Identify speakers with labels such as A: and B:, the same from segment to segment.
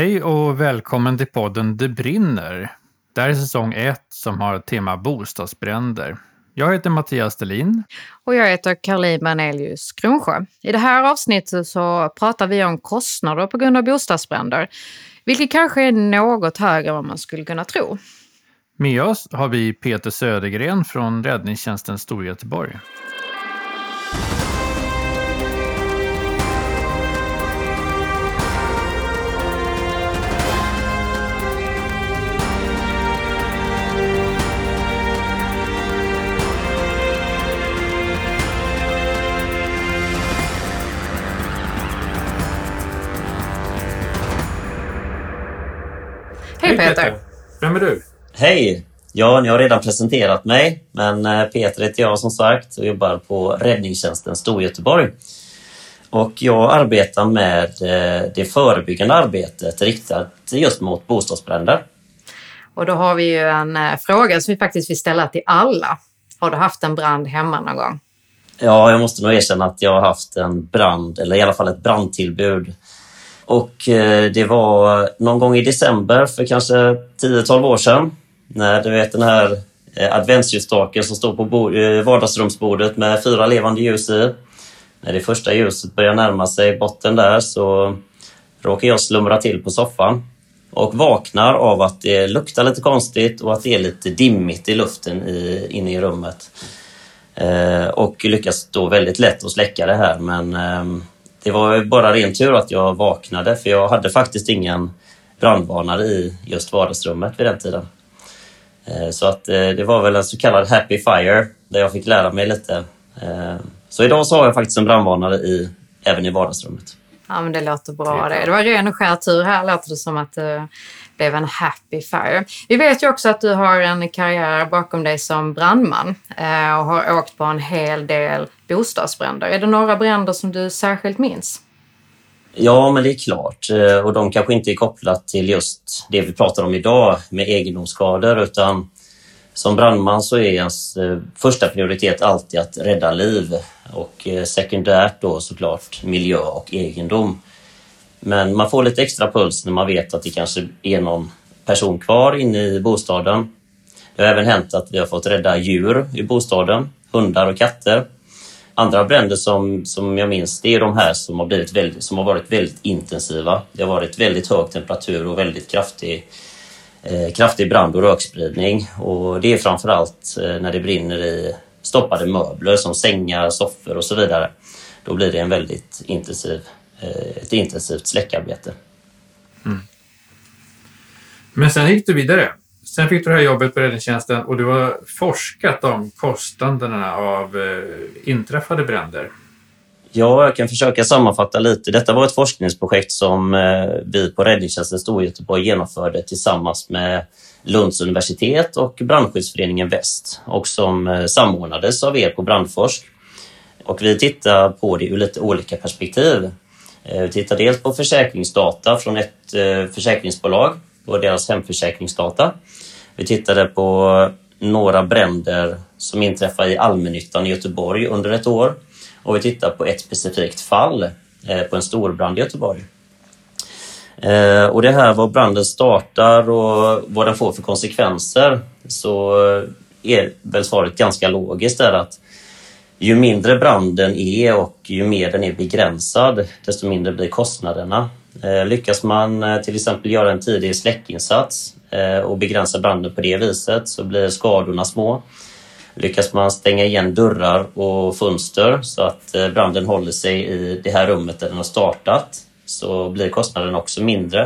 A: Hej och välkommen till podden Det brinner. Det här är säsong 1 som har tema bostadsbränder. Jag heter Mattias Stelin.
B: Och jag heter Caroline Bernelius Kronsjö. I det här avsnittet så pratar vi om kostnader på grund av bostadsbränder, vilket kanske är något högre än vad man skulle kunna tro.
A: Med oss har vi Peter Södergren från Räddningstjänsten Storgöteborg.
B: Hej Peter!
A: Vem är du?
C: Hej! Ja, ni har redan presenterat mig, men eh, Peter heter jag som sagt och jobbar på Räddningstjänsten Storgöteborg. Och jag arbetar med eh, det förebyggande arbetet riktat just mot bostadsbränder.
B: Och då har vi ju en eh, fråga som vi faktiskt vill ställa till alla. Har du haft en brand hemma någon gång?
C: Ja, jag måste nog erkänna att jag har haft en brand, eller i alla fall ett brandtillbud och eh, det var någon gång i december för kanske 10-12 år sedan. När du vet den här eh, adventsljusstaken som står på eh, vardagsrumsbordet med fyra levande ljus i. När det första ljuset börjar närma sig botten där så råkar jag slumra till på soffan och vaknar av att det luktar lite konstigt och att det är lite dimmigt i luften i, inne i rummet. Eh, och lyckas då väldigt lätt att släcka det här men eh, det var bara ren tur att jag vaknade för jag hade faktiskt ingen brandvarnare i just vardagsrummet vid den tiden. Eh, så att eh, det var väl en så kallad happy fire där jag fick lära mig lite. Eh, så idag så har jag faktiskt en brandvarnare i, även i vardagsrummet.
B: Ja, men det låter bra det. Det var ren och skär tur här låter det som att det blev en happy fire. Vi vet ju också att du har en karriär bakom dig som brandman och har åkt på en hel del bostadsbränder. Är det några bränder som du särskilt minns?
C: Ja, men det är klart. Eh, och de kanske inte är kopplat till just det vi pratar om idag med egendomsskador utan som brandman så är ens eh, första prioritet alltid att rädda liv och eh, sekundärt då såklart miljö och egendom. Men man får lite extra puls när man vet att det kanske är någon person kvar inne i bostaden. Det har även hänt att vi har fått rädda djur i bostaden, hundar och katter. Andra bränder som, som jag minns, det är de här som har, blivit väldigt, som har varit väldigt intensiva. Det har varit väldigt hög temperatur och väldigt kraftig, Eh, kraftig brand och rökspridning. Och det är framförallt eh, när det brinner i stoppade möbler som sängar, soffor och så vidare. Då blir det en väldigt intensiv, eh, ett intensivt släckarbete. Mm.
A: Men sen gick du vidare. Sen fick du det här jobbet på räddningstjänsten och du har forskat om kostnaderna av inträffade bränder.
C: Ja, jag kan försöka sammanfatta lite. Detta var ett forskningsprojekt som eh, vi på Räddningstjänsten Storgöteborg genomförde tillsammans med Lunds universitet och Brandskyddsföreningen Väst och som eh, samordnades av er på Brandforsk. Och vi tittar på det ur lite olika perspektiv. Eh, vi tittar dels på försäkringsdata från ett försäkringsbolag och deras hemförsäkringsdata. Vi tittade på några bränder som inträffade i allmännyttan i Göteborg under ett år. Och vi tittar på ett specifikt fall eh, på en storbrand i Göteborg. Eh, och det här var branden startar och vad den får för konsekvenser så är väl svaret ganska logiskt där att ju mindre branden är och ju mer den är begränsad desto mindre blir kostnaderna. Eh, lyckas man eh, till exempel göra en tidig släckinsats eh, och begränsa branden på det viset så blir skadorna små. Lyckas man stänga igen dörrar och fönster så att eh, branden håller sig i det här rummet där den har startat så blir kostnaden också mindre.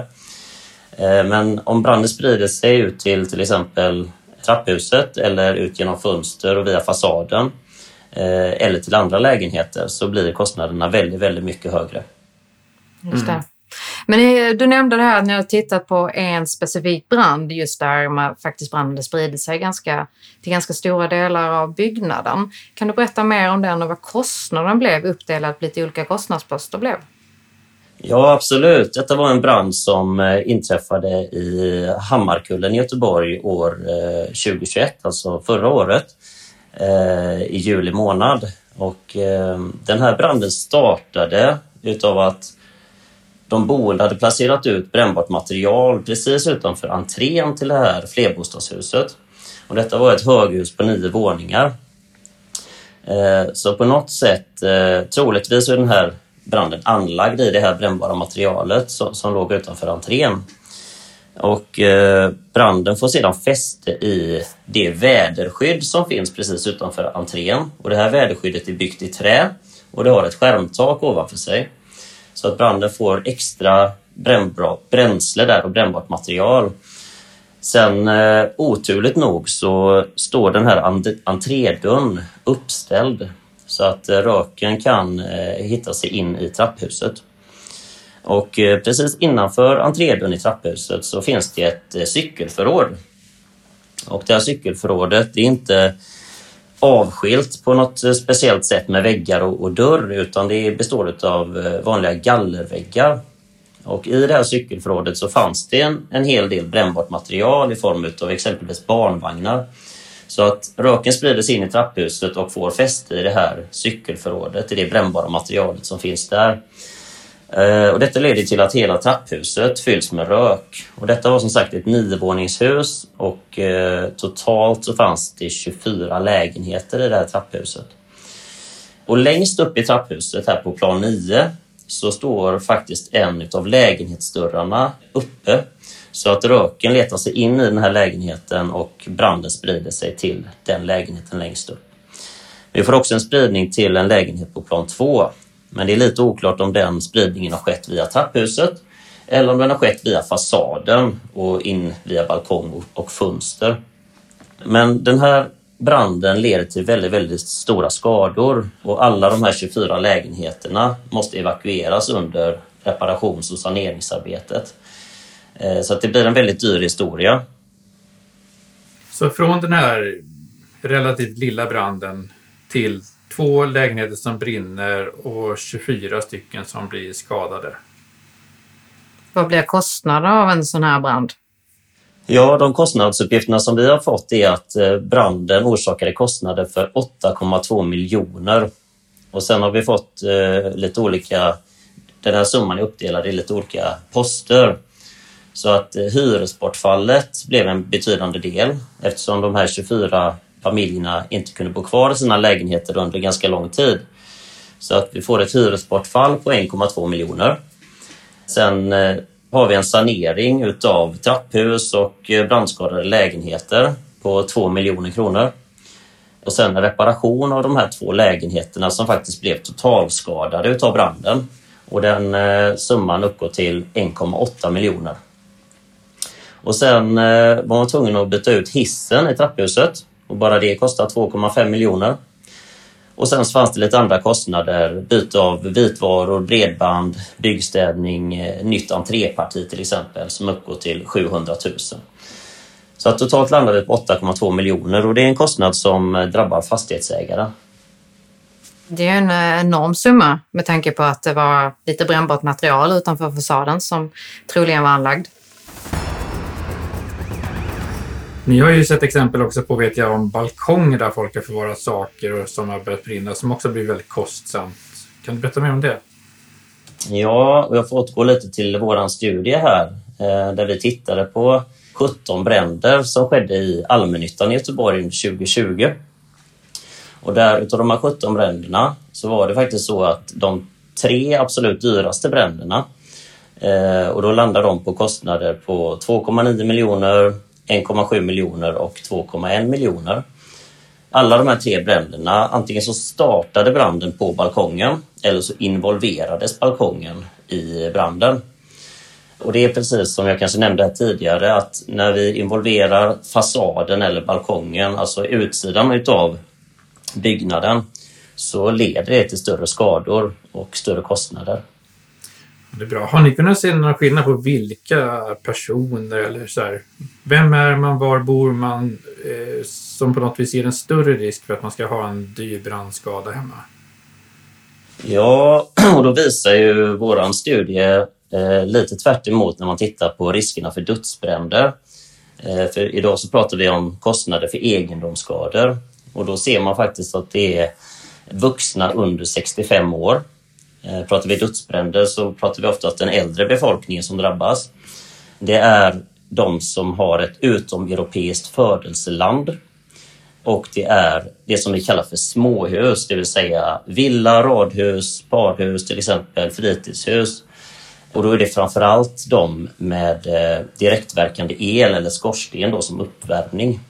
C: Eh, men om branden sprider sig ut till till exempel trapphuset eller ut genom fönster och via fasaden eh, eller till andra lägenheter så blir kostnaderna väldigt, väldigt mycket högre.
B: Just det. Mm. Men eh, du nämnde det här att ni har tittat på en specifik brand just där man faktiskt branden spridit sig ganska, till ganska stora delar av byggnaden. Kan du berätta mer om den och vad kostnaden blev uppdelad på lite olika kostnadsposter blev?
C: Ja, absolut. Detta var en brand som eh, inträffade i Hammarkullen i Göteborg år eh, 2021, alltså förra året, i juli månad. Och den här branden startade utav att de boende hade placerat ut brännbart material precis utanför entrén till det här flerbostadshuset. Och detta var ett höghus på nio våningar. Eh, så på något sätt, eh, troligtvis är den här branden anlagd i det här brännbara materialet som, låg utanför entrén. Och eh, branden får sedan fäste i det väderskydd som finns precis utanför entrén. Och det här väderskyddet är byggt i trä och det har ett skärmtak ovanför sig. Så att branden får extra brännbra, bränsle där och brännbart material. Sen eh, oturligt nog så står den här entrédörren uppställd så att eh, röken kan eh, hitta sig in i trapphuset. Och eh, precis innanför entrédörren i trapphuset så finns det ett eh, cykelförråd. Och det här cykelförrådet är inte avskilt på något eh, speciellt sätt med väggar och, och dörr utan det består av eh, vanliga gallerväggar. Och i det här cykelförrådet så fanns det en, en hel del brännbart material i form av exempelvis barnvagnar. Så att röken sprider sig in i trapphuset och får fäste i det här cykelförrådet, i det brännbara materialet som finns där. Eh, och detta leder till att hela trapphuset fylls med rök. Och detta var som sagt ett niovåningshus och eh, totalt så fanns det 24 lägenheter i det här trapphuset. Och längst upp i trapphuset här på plan 9 så står faktiskt en av lägenhetsdörrarna uppe så att röken letar sig in i den här lägenheten och branden sprider sig till den lägenheten längst upp. Vi får också en spridning till en lägenhet på plan 2 men det är lite oklart om den spridningen har skett via trapphuset eller om den har skett via fasaden och in via balkong och fönster. Men den här branden leder till väldigt, väldigt stora skador och alla de här 24 lägenheterna måste evakueras under reparations och saneringsarbetet. Eh, så att det blir en väldigt dyr historia.
A: Så från den här relativt lilla branden till två lägenheter som brinner och 24 stycken som blir skadade.
B: Vad blir kostnaden av en sån här brand?
C: Ja, de kostnadsuppgifterna som vi har fått är att eh, branden orsakade kostnader för 8,2 miljoner. Och sen har vi fått eh, lite olika, den här summan är uppdelad i lite olika poster. Så att eh, hyresbortfallet blev en betydande del eftersom de här 24 familjerna inte kunde bo kvar i sina lägenheter under ganska lång tid. Så att vi får ett hyresbortfall på 1,2 miljoner. Sen eh, har vi en sanering utav trapphus och eh, brandskadade lägenheter på 2 miljoner kronor. Och sen en reparation av de här två lägenheterna som faktiskt blev totalskadade utav branden. Och den eh, summan uppgår till 1,8 miljoner. Och sen var man tvungen att byta ut hissen i trapphuset och bara det kostar 2,5 miljoner. Och sen fanns det lite andra kostnader, byte av vitvaror, bredband, byggstädning, eh, nytt entréparti till exempel som uppgår till 700 000. Så att totalt landar vi på 8,2 miljoner och det är en kostnad som eh, drabbar fastighetsägare.
B: Det är en eh, enorm summa med tanke på att det var lite brännbart material utanför fasaden som troligen var anlagd.
A: Ni har ju sett exempel också på, vet jag, om balkonger där folk har förvarat saker och som har börjat brinna, som också blir väldigt kostsamt. Kan du berätta mer om det?
C: Ja, jag får återgå lite till vår studie här, eh, där vi tittade på 17 bränder som skedde i allmännyttan i Göteborg under 2020. Och där utav de här 17 bränderna så var det faktiskt så att de tre absolut dyraste bränderna eh, och då landar de på kostnader på 2,9 miljoner, 1,7 miljoner och 2,1 miljoner. Alla de här tre bränderna, antingen så startade branden på balkongen eller så involverades balkongen i branden. Och det är precis som jag kanske nämnde här tidigare att när vi involverar fasaden eller balkongen, alltså utsidan utav byggnaden, så leder det till större skador och större kostnader.
A: Det är bra. Har ni kunnat se någon skillnad på vilka personer eller så här, vem är man, var bor man eh, som på något vis ger en större risk för att man ska ha en dyr brandskada hemma?
C: Ja, och då visar ju våran studie eh, lite tvärt när man tittar på riskerna för dödsbränder. Eh, för idag så pratar vi om kostnader för egendomsskador och då ser man faktiskt att det är vuxna under 65 år Eh, pratar vi dödsbränder så pratar vi ofta att den äldre befolkningen som drabbas. Det är de som har ett utomeuropeiskt födelseland och det är det som vi kallar för småhus, det vill säga villa, radhus, parhus, till exempel fritidshus. Och då är det framförallt de med eh, direktverkande el eller skorsten då som uppvärmning.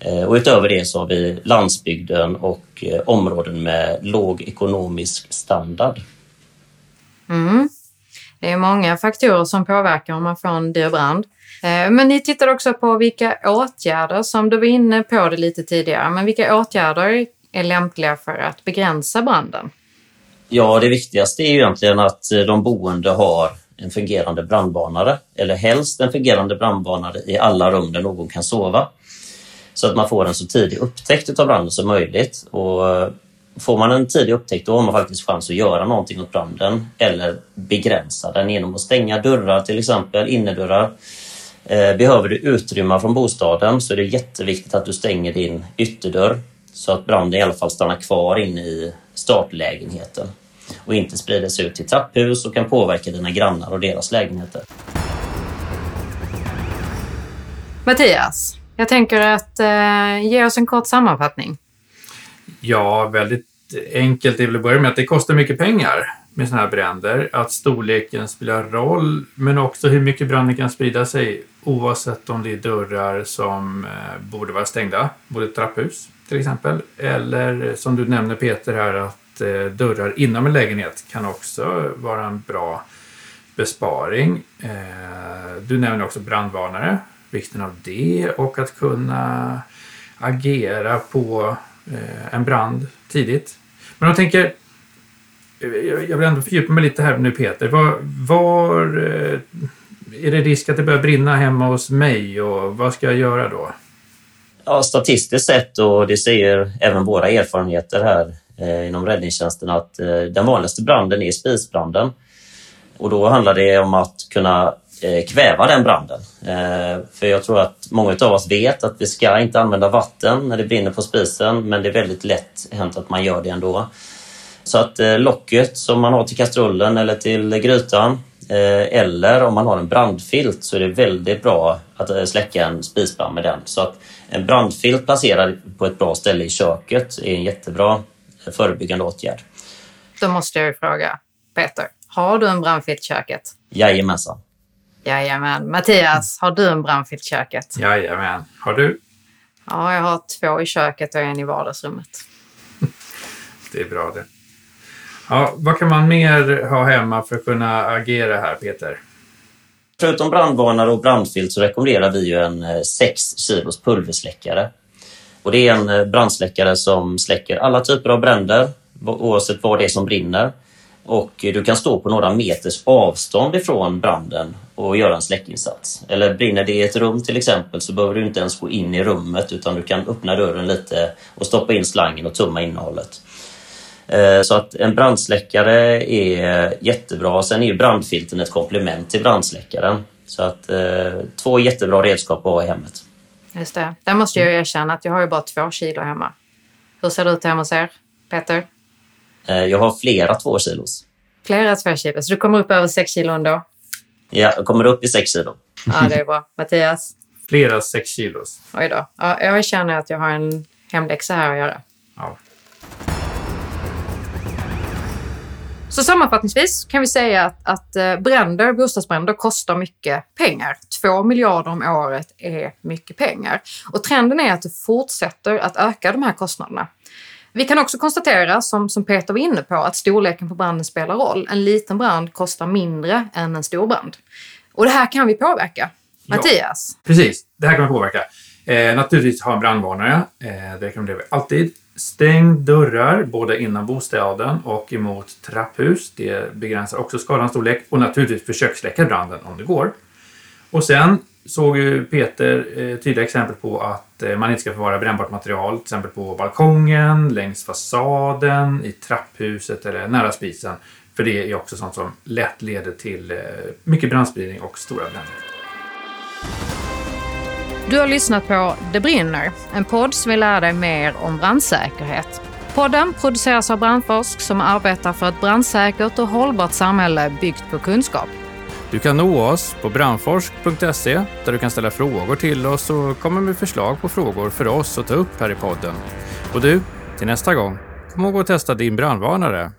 C: Eh, och utöver det så har vi landsbygden och eh, områden med låg ekonomisk standard.
B: Mm. Det är många faktorer som påverkar om man får en dyr brand. Eh, men ni tittar också på vilka åtgärder, som du var inne på det lite tidigare, men vilka åtgärder är lämpliga för att begränsa branden?
C: Ja, det viktigaste är ju egentligen att de boende har en fungerande brandvarnare, eller helst en fungerande brandvarnare i alla rum där någon kan sova. Så att man får en så tidig upptäckt av branden som möjligt. Och eh, får man en tidig upptäckt då har man faktiskt chans att göra någonting åt branden eller begränsa den genom att stänga dörrar till exempel, innerdörrar. Eh, behöver du utrymma från bostaden så är det jätteviktigt att du stänger din ytterdörr så att branden i alla fall stannar kvar inne i startlägenheten och inte sprider sig ut till trapphus och kan påverka dina grannar och deras lägenheter.
B: Mattias, jag tänker att eh, ge oss en kort sammanfattning.
A: Ja, väldigt enkelt är väl att börja med att det kostar mycket pengar med sådana här bränder. Att storleken spelar roll, men också hur mycket branden kan sprida sig oavsett om det är dörrar som eh, borde vara stängda, både trapphus till exempel, eller som du nämner Peter här att eh, dörrar inom en lägenhet kan också vara en bra besparing. Eh, du nämner också brandvarnare, vikten av det och att kunna agera på eh, en brand tidigt. Men jag tänker, eh, jag vill ändå fördjupa mig lite här nu Peter. Var, var eh, är det risk att det börjar brinna hemma hos mig och vad ska jag göra då?
C: Ja, statistiskt sett och det säger även våra erfarenheter här eh, inom räddningstjänsten att eh, den vanligaste branden är spisbranden. Och då handlar det om att kunna kväva den branden. Eh, för jag tror att många av oss vet att vi ska inte använda vatten när det brinner på spisen, men det är väldigt lätt hänt att man gör det ändå. Så att eh, locket som man har till kastrullen eller till grytan eller om man har en brandfilt så är det väldigt bra att släcka en spisbrand med den. Så att en brandfilt placerad på ett bra ställe i köket är en jättebra förebyggande åtgärd.
B: Då måste jag ju fråga, Peter, har du en brandfilt i köket?
C: Jajamensan.
B: Jajamän. Mattias, har du en brandfilt i köket?
A: Jajamän. Har du?
B: Ja, jag har två i köket och en i vardagsrummet.
A: det är bra det. Ja, vad kan man mer ha hemma för att kunna agera här, Peter?
C: Förutom brandvarnare och brandfilt så rekommenderar vi ju en 6 eh, kilos pulversläckare. Och det är en eh, brandsläckare som släcker alla typer av bränder oavsett vad det är som brinner. Och eh, du kan stå på några meters avstånd ifrån branden och göra en släckinsats. Eller brinner det i ett rum till exempel så behöver du inte ens gå in i rummet utan du kan öppna dörren lite och stoppa in slangen och tumma innehållet. Eh, så att en brandsläckare är jättebra. Sen är ju brandfilten ett komplement till brandsläckaren. Så att eh, två jättebra redskap att ha i hemmet.
B: Just det. Där måste jag erkänna att jag har ju bara två kilo hemma. Hur ser det ut hemma hos er, Peter?
C: Eh, jag har flera två kilos.
B: Flera två kilo, så du kommer upp över sex kilo ändå?
C: Ja, jag kommer upp i sex kilo.
B: Ja, det är bra. Mattias?
A: Flera sex kilos.
B: Oj då. Ja, jag känner att jag har en hemläxa här att göra.
A: Ja.
B: Så sammanfattningsvis kan vi säga att, att eh, bränder, bostadsbränder kostar mycket pengar. Två miljarder om året är mycket pengar. Och trenden är att det fortsätter att öka de här kostnaderna. Vi kan också konstatera, som, som Peter var inne på, att storleken på branden spelar roll. En liten brand kostar mindre än en stor brand. Och det här kan vi påverka. Ja, Mattias?
A: Precis, det här kan man påverka. Eh, naturligtvis ha en brandvarnare. Eh, det rekommenderar vi alltid. Stäng dörrar både inom bostaden och emot trapphus. Det begränsar också skadans storlek. Och naturligtvis försök släcka branden om det går. Och sen såg ju Peter eh, tydliga exempel på att eh, man inte ska förvara brännbart material, till exempel på balkongen, längs fasaden, i trapphuset eller nära spisen. För det är också sånt som lätt leder till eh, mycket brandspridning och stora bränder.
B: Du har lyssnat på Det brinner, en podd som vill lära dig mer om brandsäkerhet. Podden produceras av Brandforsk som arbetar för ett brandsäkert och hållbart samhälle byggt på kunskap.
A: Du kan nå oss på brandforsk.se där du kan ställa frågor till oss och komma med förslag på frågor för oss att ta upp här i podden. Och du, till nästa gång, kom ihåg att testa din brandvarnare.